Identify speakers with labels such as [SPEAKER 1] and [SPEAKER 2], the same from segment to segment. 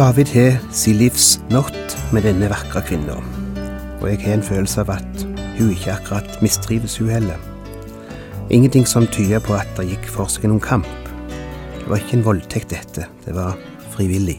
[SPEAKER 1] David har sin livs natt med denne vakre kvinna, og jeg har en følelse av at hun ikke akkurat mistrives, hun heller. Ingenting som tyder på at det gikk for seg noen kamp. Det var ikke en voldtekt, dette. Det var frivillig.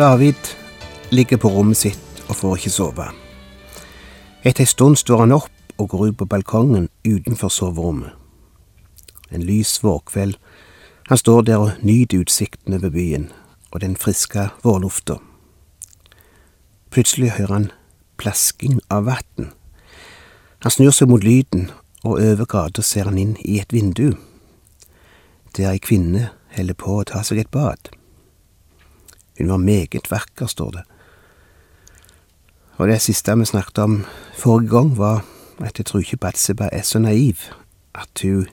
[SPEAKER 1] David ligger på rommet sitt og får ikke sove. Etter ei stund står han opp og går ut på balkongen utenfor soverommet. En lys vårkveld. Han står der og nyter utsikten over byen og den friske vårlufta. Plutselig hører han plasking av vann. Han snur seg mot lyden, og over gata ser han inn i et vindu, der ei kvinne holder på å ta seg et bad. Hun var meget vakker, står det. Og det siste vi snakket om forrige gang, var at jeg tror ikke Batseba er så naiv at hun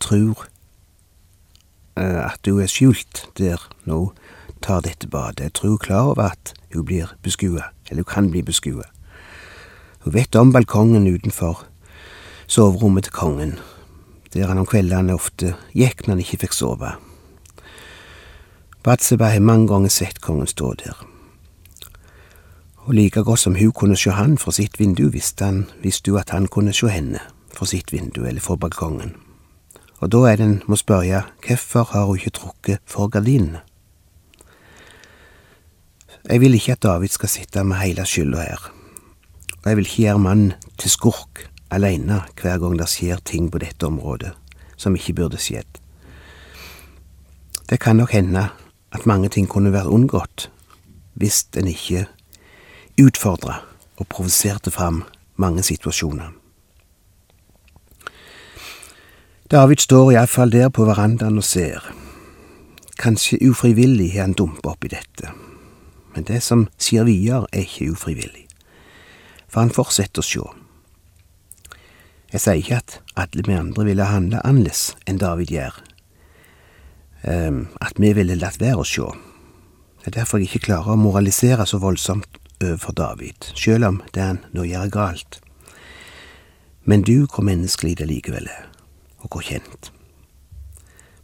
[SPEAKER 1] tror at hun er skjult der nå tar dette badet. Jeg tror hun er klar over at hun blir beskua, eller hun kan bli beskua. Hun vet om balkongen utenfor soverommet til kongen, der han om kveldene ofte gikk når han ikke fikk sove. Batseba har mange ganger sett kongen stå der. Og like godt som hun kunne sjå han fra sitt vindu, visste han, visste hun at han kunne sjå henne fra sitt vindu eller fra balkongen. Og da er det en må spørre hvorfor har hun ikke trukket for gardinene? Jeg vil ikke at David skal sitte med hele skylda her, og jeg vil ikke gjøre mannen til skurk alene hver gang det skjer ting på dette området som ikke burde skjedd. Det kan nok hende at mange ting kunne vært unngått hvis en ikke utfordra og provoserte fram mange situasjoner. David står iallfall der på verandaen og ser. Kanskje ufrivillig har han dumpa oppi dette, men det som sier videre, er ikke ufrivillig, for han fortsetter å sjå. Jeg sier ikke at alle vi andre ville handle annerledes enn David gjør, at vi ville latt være å sjå. Det er derfor jeg ikke klarer å moralisere så voldsomt overfor David, selv om det han nå gjør galt. Men du, hvor menneskelig det likevel er, og hvor kjent.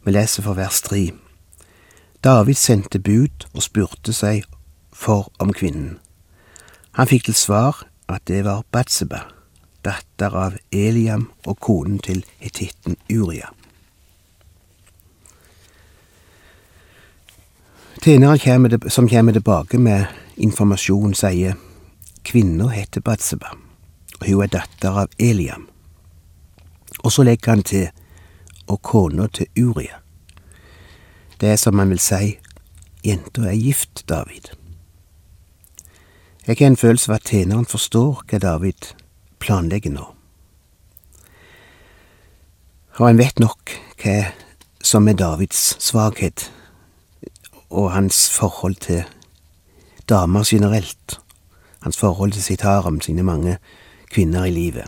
[SPEAKER 1] Vi leser for vers tre. David sendte bud og spurte seg for om kvinnen. Han fikk til svar at det var Batseba, datter av Eliam og konen til hetitten Uria. Tjeneren som kommer tilbake med informasjon, sier kvinna heter Batseba, og hun er datter av Eliam. Og så legger han til og kona til Uria. Det er som man vil si, jenta er gift, David. Jeg har en følelse av at tjeneren forstår hva David planlegger nå. Og han vet nok hva som er Davids svakhet og hans forhold til damer generelt, hans forhold til sitt harem, sine mange kvinner i livet.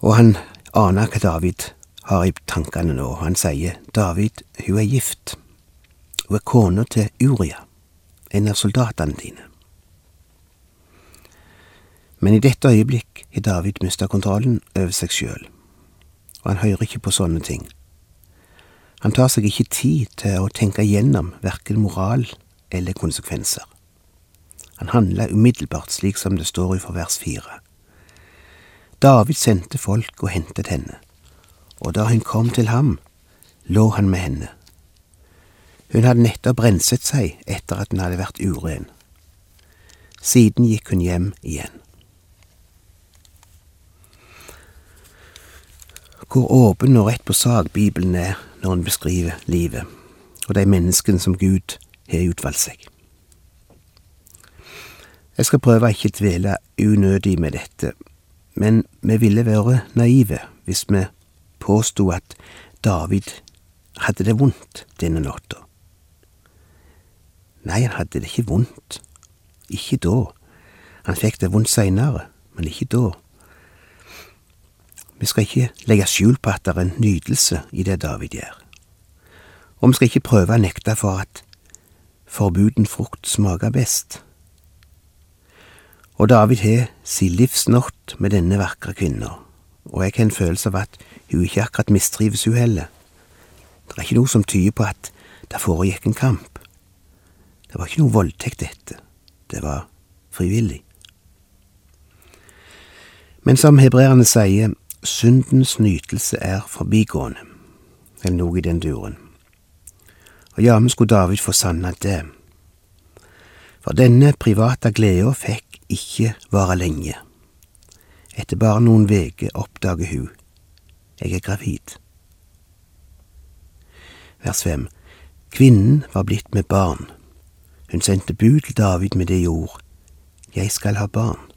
[SPEAKER 1] Og han aner hva David har i tankene nå, han sier David, hun er gift, hun er kona til Uria, en av soldatene dine. Men i dette øyeblikk har David mista kontrollen over seg sjøl, og han hører ikke på sånne ting. Han tar seg ikke tid til å tenke gjennom verken moral eller konsekvenser. Han handla umiddelbart slik som det står i for vers fire. David sendte folk og hentet henne, og da hun kom til ham, lå han med henne. Hun hadde nettopp renset seg etter at hun hadde vært uren. Siden gikk hun hjem igjen. Hvor åpen og rett på sak Bibelen er når en beskriver livet, og de menneskene som Gud har utvalgt seg. Jeg skal prøve å ikke dvele unødig med dette, men vi ville være naive hvis vi påsto at David hadde det vondt denne natta. Nei, han hadde det ikke vondt. Ikke da. Han fikk det vondt seinere, men ikke da. Vi skal ikke legge skjul på at det er en nytelse i det David gjør. Og vi skal ikke prøve å nekte for at forbuden frukt smaker best. Og David har sin livsnort med denne vakre kvinna, og jeg har en følelse av at hun ikke akkurat mistrives, hun heller. Det er ikke noe som tyder på at det foregikk en kamp. Det var ikke noe voldtekt, dette. Det var frivillig. Men som hebreerne sier, syndens nytelse er forbigående, eller noe i den duren. Og jammen skulle David få sanna det. For denne private gleda fikk ikke vare lenge. Etter bare noen veker oppdager hun jeg er gravid. Vers fem. Kvinnen var blitt med barn. Hun sendte bud til David med det ord, Jeg skal ha barn.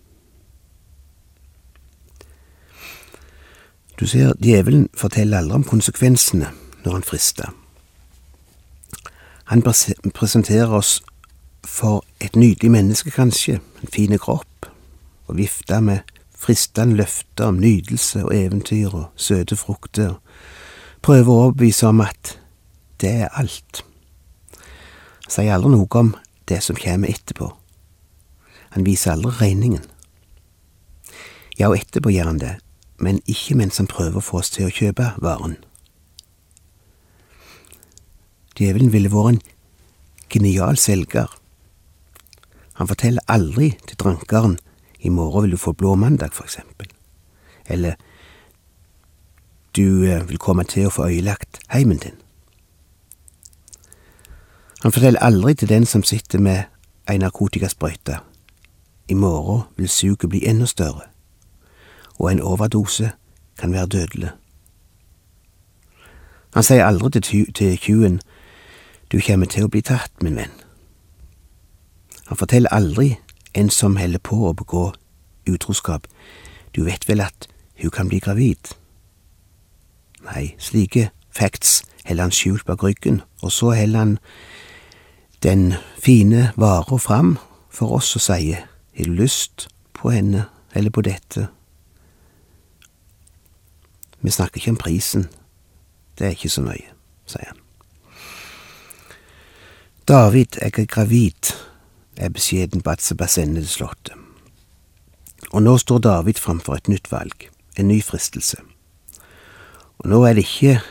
[SPEAKER 1] Du ser, djevelen forteller aldri om konsekvensene når han frister. Han presenterer oss for et nydelig menneske, kanskje, en fin kropp, og vifter med fristende løfter om nydelse og eventyr og søte frukter, prøver å overbevise om at det er alt. Han sier aldri noe om det som kommer etterpå. Han viser aldri regningen. Ja, og etterpå gjør han det, men ikke mens han prøver å få oss til å kjøpe varen. Djevelen ville vært en genial selger. Han forteller aldri til drankeren i morgen vil du få blå mandag, for eksempel, eller du eh, vil komme til å få øyelagt heimen din. Han forteller aldri til den som sitter med ei narkotikasprøyte, i morgen vil suget bli enda større og en overdose kan være dødelig. Han sier aldri til, til tjuven du kommer til å bli tatt, min venn. Han forteller aldri en som holder på å begå utroskap, du vet vel at hun kan bli gravid. Nei, slike facts heller han skjult bak ryggen, og så heller han den fine vara fram for oss og sier, har du lyst på henne eller på dette, vi snakker ikke om prisen. Det er ikke så nøye, sier han. David, jeg er gravid, er beskjeden Batseba sender til slottet. Og nå står David framfor et nytt valg, en ny fristelse. Og nå er det ikke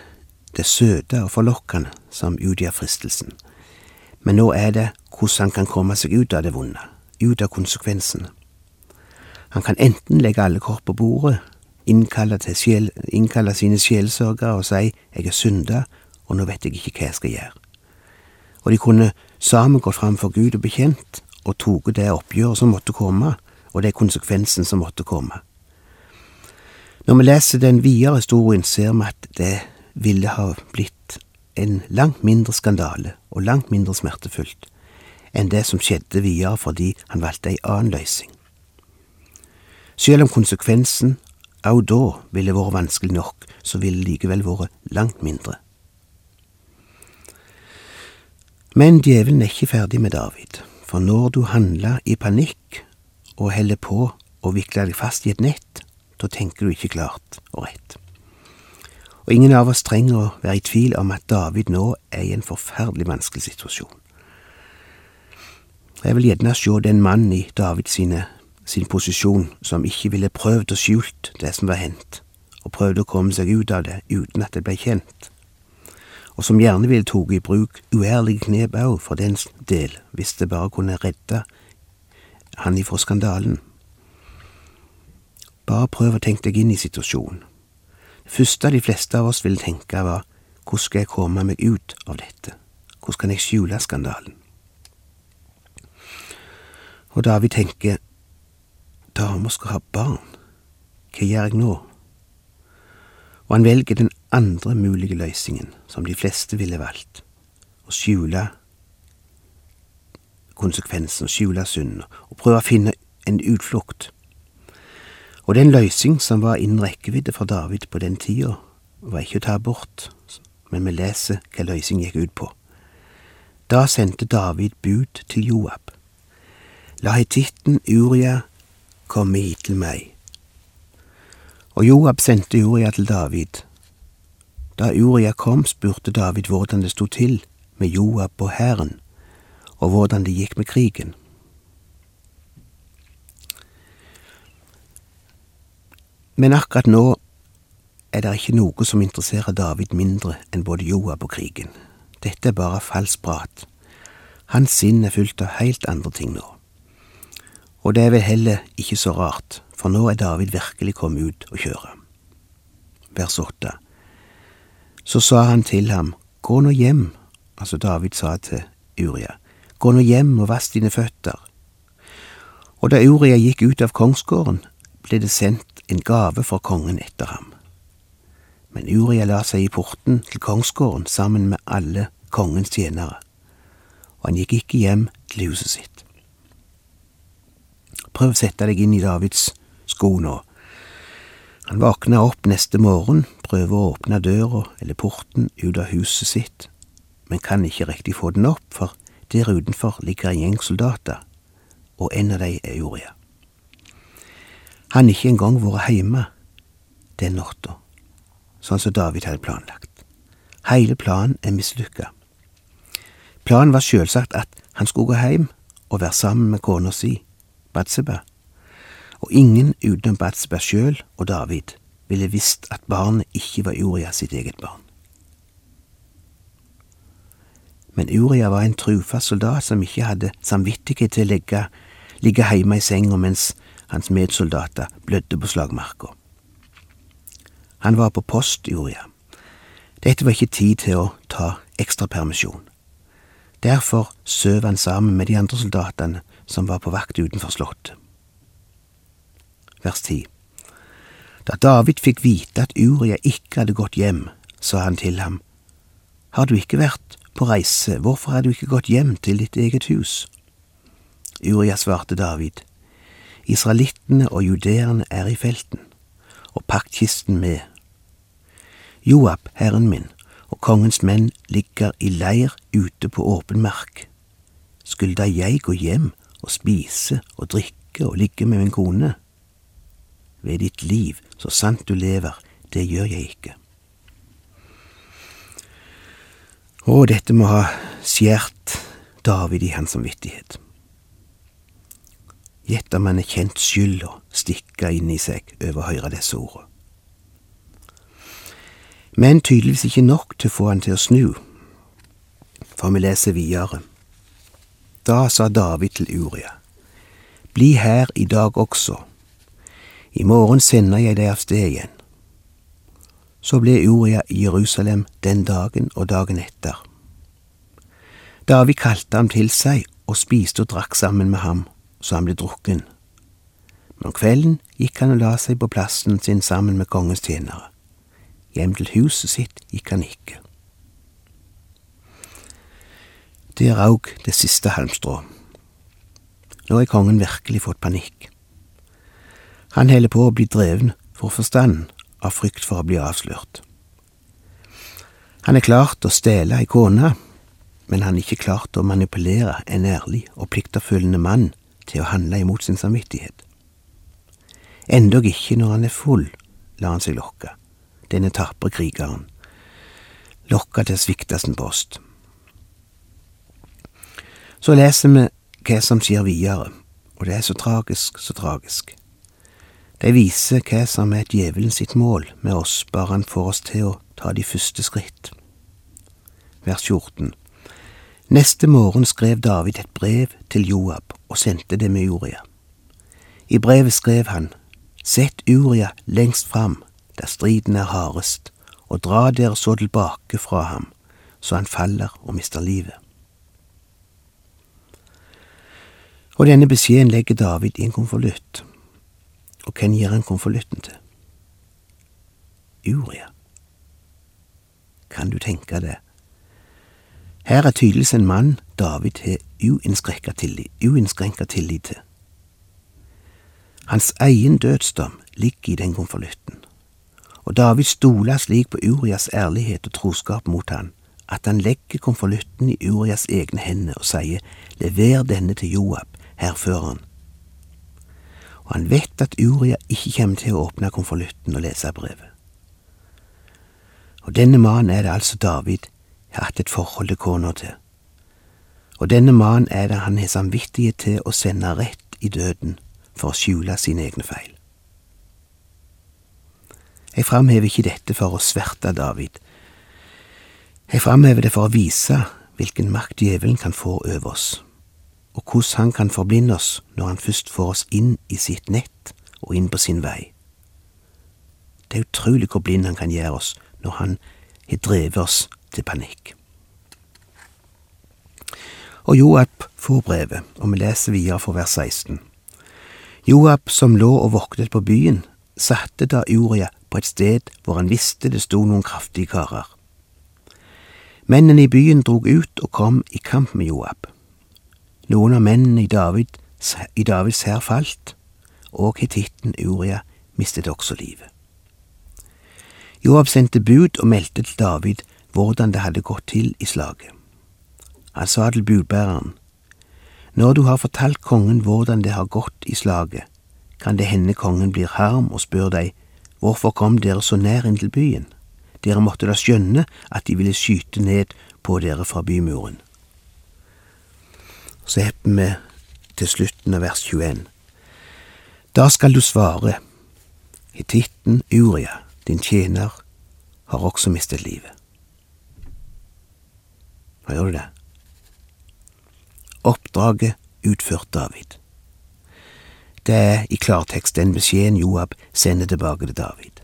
[SPEAKER 1] det søte og forlokkende som utgjør fristelsen, men nå er det hvordan han kan komme seg ut av det vonde, ut av konsekvensene. Han kan enten legge alle kort på bordet innkalle, sjel, innkalle sine sjelsørgere og si jeg er synda, og nå vet jeg ikke hva jeg skal gjøre. Og de kunne sammen gått fram for Gud og bekjent og tatt det oppgjøret som måtte komme, og det konsekvensen som måtte komme. Når vi leser den videre historien, ser vi at det ville ha blitt en langt mindre skandale og langt mindre smertefullt enn det som skjedde videre fordi han valgte ei annen løsning. Selv om konsekvensen Òg da ville vært vanskelig nok, så ville det likevel vært langt mindre. Men djevelen er ikke ferdig med David, for når du handler i panikk og holder på å vikle deg fast i et nett, da tenker du ikke klart og rett. Og ingen av oss trenger å være i tvil om at David nå er i en forferdelig vanskelig situasjon. Jeg vil gjerne se den mannen i Davids sine sin posisjon som ikke ville prøvd å skjult det som var hendt, og prøvde å komme seg ut av det uten at det ble kjent, og som gjerne ville tatt i bruk uærlige knep òg for dens del, hvis det bare kunne redde han ifra skandalen. Bare prøv å tenke deg inn i situasjonen. Det første de fleste av oss ville tenke, var hvordan skal jeg komme meg ut av dette, hvordan kan jeg skjule skandalen? Og David tenker Dama skal ha barn. Hva gjør jeg nå? og han velger den andre mulige løsningen, som de fleste ville valgt, å skjule konsekvensen, skjule synden, og prøve å finne en utflukt. Og den løsning som var innen rekkevidde for David på den tida, var ikke å ta bort, men vi leser hva løsningen gikk ut på. Da sendte David bud til Joab. La hetitten Uria komme hit til meg. Og Joab sendte Uria til David. Da Uria kom, spurte David hvordan det sto til med Joab og hæren, og hvordan det gikk med krigen. Men akkurat nå er det ikke noe som interesserer David mindre enn både Joab og krigen. Dette er bare falsk prat. Hans sinn er fylt av helt andre ting nå. Og det er vel heller ikke så rart, for nå er David virkelig kommet ut og kjøre. Vers åtte. Så sa han til ham, gå nå hjem, altså David sa til Uria, gå nå hjem og vask dine føtter. Og da Uria gikk ut av kongsgården, ble det sendt en gave for kongen etter ham. Men Uria la seg i porten til kongsgården sammen med alle kongens tjenere, og han gikk ikke hjem til huset sitt. Prøv å sette deg inn i Davids sko nå. Han våkner opp neste morgen, prøver å åpne døra eller porten ut av huset sitt, men kan ikke riktig få den opp, for der utenfor ligger en gjeng soldater, og en av dem er Uria. Han har ikke engang vært hjemme den natta, sånn som David hadde planlagt. Hele planen er mislykka. Planen var selvsagt at han skulle gå hjem og være sammen med kona si, Batseba, og ingen utenom Batseba sjøl og David ville visst at barnet ikke var Uria sitt eget barn. Men Uria var en trufast soldat som ikke hadde samvittighet til å ligge, ligge hjemme i senga mens hans medsoldater blødde på slagmarka. Han var på post, Uria. Dette var ikke tid til å ta ekstrapermisjon. Derfor søv han sammen med de andre soldatene som var på vakt utenfor slottet. Vers 10 Da David fikk vite at Uria ikke hadde gått hjem, sa han til ham, Har du ikke vært på reise, hvorfor har du ikke gått hjem til ditt eget hus? Uria svarte David, Israelittene og judeerne er i felten, og paktkisten med. Joab, herren min, og kongens menn ligger i leir ute på åpen mark. Skulle da jeg gå hjem og spise og drikke og ligge med min kone? Ved ditt liv, så sant du lever, det gjør jeg ikke. Å, dette må ha skjært David i hans samvittighet. Gjett om han er kjent skylda stikka inn i seg over å høre disse ordene. Men tydeligvis ikke nok til å få han til å snu, for vi leser videre. Da sa David til Uria, Bli her i dag også, i morgen sender jeg deg av sted igjen. Så ble Uria i Jerusalem den dagen og dagen etter. David kalte ham til seg og spiste og drakk sammen med ham, så han ble drukken. Men om kvelden gikk han og la seg på plassen sin sammen med kongens tjenere. Hjem til huset sitt gikk han ikke. Der raug det siste halmstrå. Nå har kongen virkelig fått panikk. Han holder på å bli dreven for forstand av frykt for å bli avslørt. Han er klart å stjele ei kone, men han er ikke klart å manipulere en ærlig og pliktoppfyllende mann til å handle imot sin samvittighet. Endog ikke når han er full, lar han seg lokke, denne tapre krigeren, lokka til å svikte sin post. Så leser vi hva som skjer videre, og det er så tragisk, så tragisk. De viser hva som er djevelen sitt mål med oss, bare han får oss til å ta de første skritt. Vers 14 Neste morgen skrev David et brev til Joab og sendte det med Uria. I brevet skrev han, Sett Uria lengst fram, der striden er hardest, og dra dere så tilbake fra ham, så han faller og mister livet. Og denne beskjeden legger David i en konvolutt. Og hvem gir han konvolutten til? Uria. kan du tenke det? Her er tydeligvis en mann David har uinnskrenka tillit, tillit til. Hans egen dødsdom ligger i den konvolutten, og David stoler slik på Urias ærlighet og troskap mot han, at han legger konvolutten i Urias egne hender og sier lever denne til Joab, hærføreren. Og han vet at Uria ikke kommer til å åpne konvolutten og lese brevet. Og denne mannen er det altså David har hatt et forhold til kona til. Og denne mannen er det han har samvittighet til å sende rett i døden for å skjule sine egne feil. Jeg framhever ikke dette for å sverte David. Jeg framhever det for å vise hvilken makt djevelen kan få over oss, og hvordan han kan forblinde oss når han først får oss inn i sitt nett og inn på sin vei. Det er utrolig hvor blind han kan gjøre oss når han har drevet oss til panikk. Og Joab får brevet, og vi leser videre for vers 16. Joab, som lå og voktet på byen, satte da Uria på et sted hvor han visste det sto noen kraftige karer. Mennene i byen drog ut og kom i kamp med Joab. Noen av mennene i, David, i Davids hær falt, og hetitten Uria mistet også livet. Joab sendte bud og meldte til David hvordan det hadde gått til i slaget. Han sa til budbæreren, Når du har fortalt kongen hvordan det har gått i slaget, kan det hende kongen blir harm og spør deg, hvorfor kom dere så nær inn til byen? Dere måtte da skjønne at de ville skyte ned på dere fra bymuren. Så hepper vi til slutten av vers 21. Da skal du svare, hittitten Uria, din tjener, har også mistet livet. Hva gjør du det? Oppdraget utført David. Det er i klartekst den beskjeden Joab sender tilbake til David.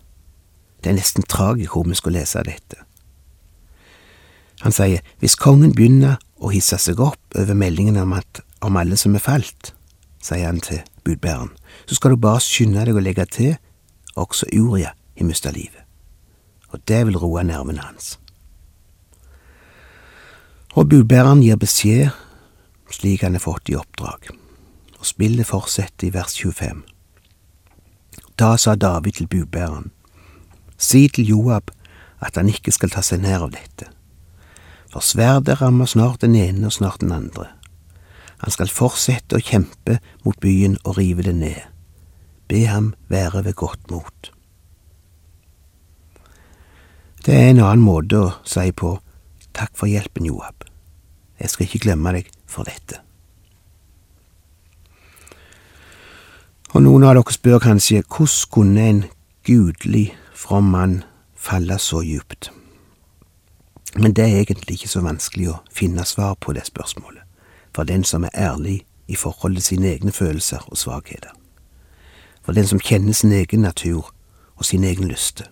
[SPEAKER 1] Det er nesten tragikomisk å lese dette. Han sier hvis kongen begynner å hisse seg opp over meldingen om, at, om alle som er falt, sier han til budbæreren, så skal du bare skynde deg å legge til, også Uria har mista livet. Og det vil roe nervene hans. Og budbæreren gir beskjed slik han er fått i oppdrag, og spillet fortsetter i vers 25. Da sa David til budbæreren, si til Joab at han ikke skal ta seg nær av dette, for sverdet rammer snart den ene og snart den andre. Han skal fortsette å kjempe mot byen og rive det ned. Be ham være ved godt mot. Det er en annen måte å si på takk for hjelpen, Joab. Jeg skal ikke glemme deg for dette. Og noen av dere spør kanskje hvordan kunne en gudelig, from mann falle så djupt? Men det er egentlig ikke så vanskelig å finne svar på det spørsmålet, for den som er ærlig i forhold til sine egne følelser og svakheter, for den som kjenner sin egen natur og sin egen lyste.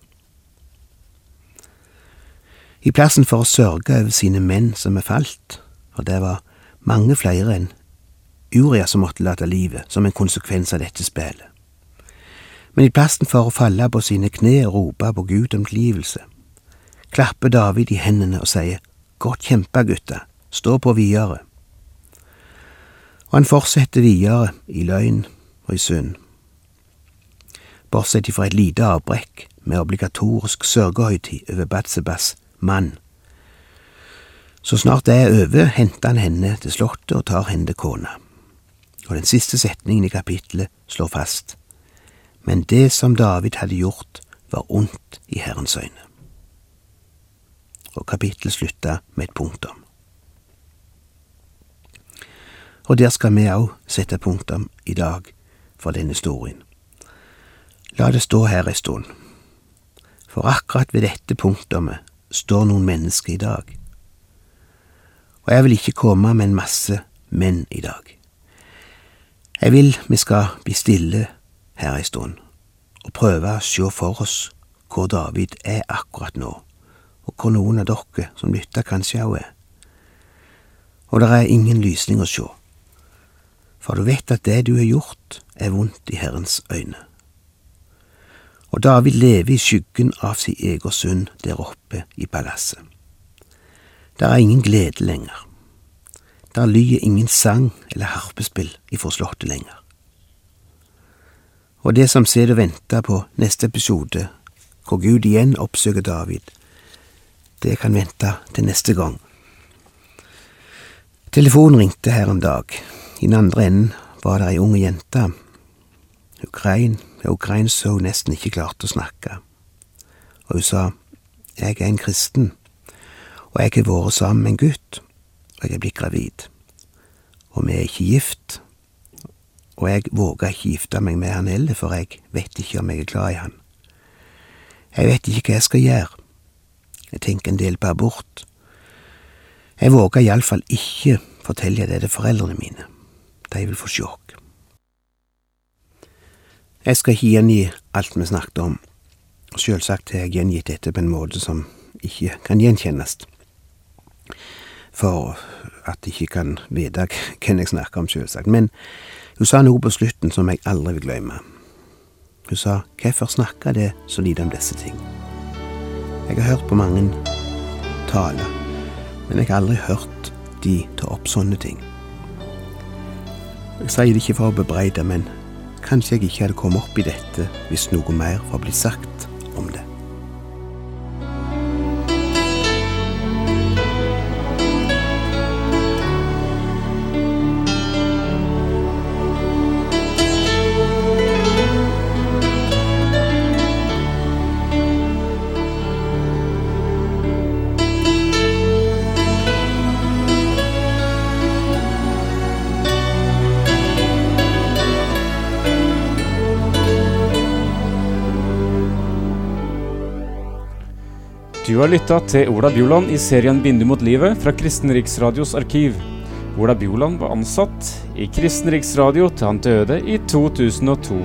[SPEAKER 1] I plassen for å sørge over sine menn som er falt, for det var mange flere enn Uria som måtte late livet som en konsekvens av dette spillet. Men i plassen for å falle på sine kne og på Gud om tilgivelse, klapper David i hendene og sier Godt kjempa, gutta, stå på videre. Og han fortsetter videre i løgn og i synd. Bortsett fra et lite avbrekk med obligatorisk sørgehøytid over Batsebas mann så snart det er over, henter han henne til slottet og tar henne til kona. Og den siste setningen i kapittelet slår fast, men det som David hadde gjort, var ondt i Herrens øyne. Og kapittelet slutta med et punktum. Og der skal vi òg sette punktum i dag for denne historien. La det stå her ei stund, for akkurat ved dette punktumet står noen mennesker i dag og jeg vil ikke komme med en masse menn i dag. Jeg vil vi skal bli stille her ei stund, og prøve å se for oss hvor David er akkurat nå, og hvor noen av dere som lytter kanskje òg er. Og det er ingen lysning å se, for du vet at det du har gjort, er vondt i Herrens øyne. Og David lever i skyggen av sin egen synd der oppe i palasset. Der er ingen glede lenger. Der lyder ingen sang eller harpespill ifra slottet lenger. Og det som sitter og venter på neste episode, hvor Gud igjen oppsøker David, det kan vente til neste gang. Telefonen ringte her en dag. I den andre enden var det ei ung jente. Ukrain, så hun nesten ikke klarte å snakke. Og hun sa, Jeg er en kristen, og jeg har vært sammen med en gutt, og jeg er blitt gravid. Og vi er ikke gift, og jeg våger ikke gifte meg med han heller, for jeg vet ikke om jeg er glad i han. Jeg vet ikke hva jeg skal gjøre. Jeg tenker en del på abort. Jeg våger iallfall ikke fortelle det til foreldrene mine. De vil få sjokk. Jeg skal ikke gjengi alt vi snakket om, og selvsagt har jeg gjengitt dette på en måte som ikke kan gjenkjennes, for at jeg ikke kan vite hvem jeg snakker om, selvsagt. Men hun sa noe på slutten som jeg aldri vil glemme. Hun sa hvorfor snakker det så lite om disse ting? Jeg har hørt på mange taler, men jeg har aldri hørt de ta opp sånne ting. Jeg sier det ikke for å bebreide, men kanskje jeg ikke hadde kommet opp i dette hvis noe mer var blitt sagt om det.
[SPEAKER 2] Du har lytta til Ola Bjoland i serien 'Vindu mot livet' fra Kristen Riksradios arkiv. Ola Bjoland var ansatt i Kristen Riksradio til han døde i 2002.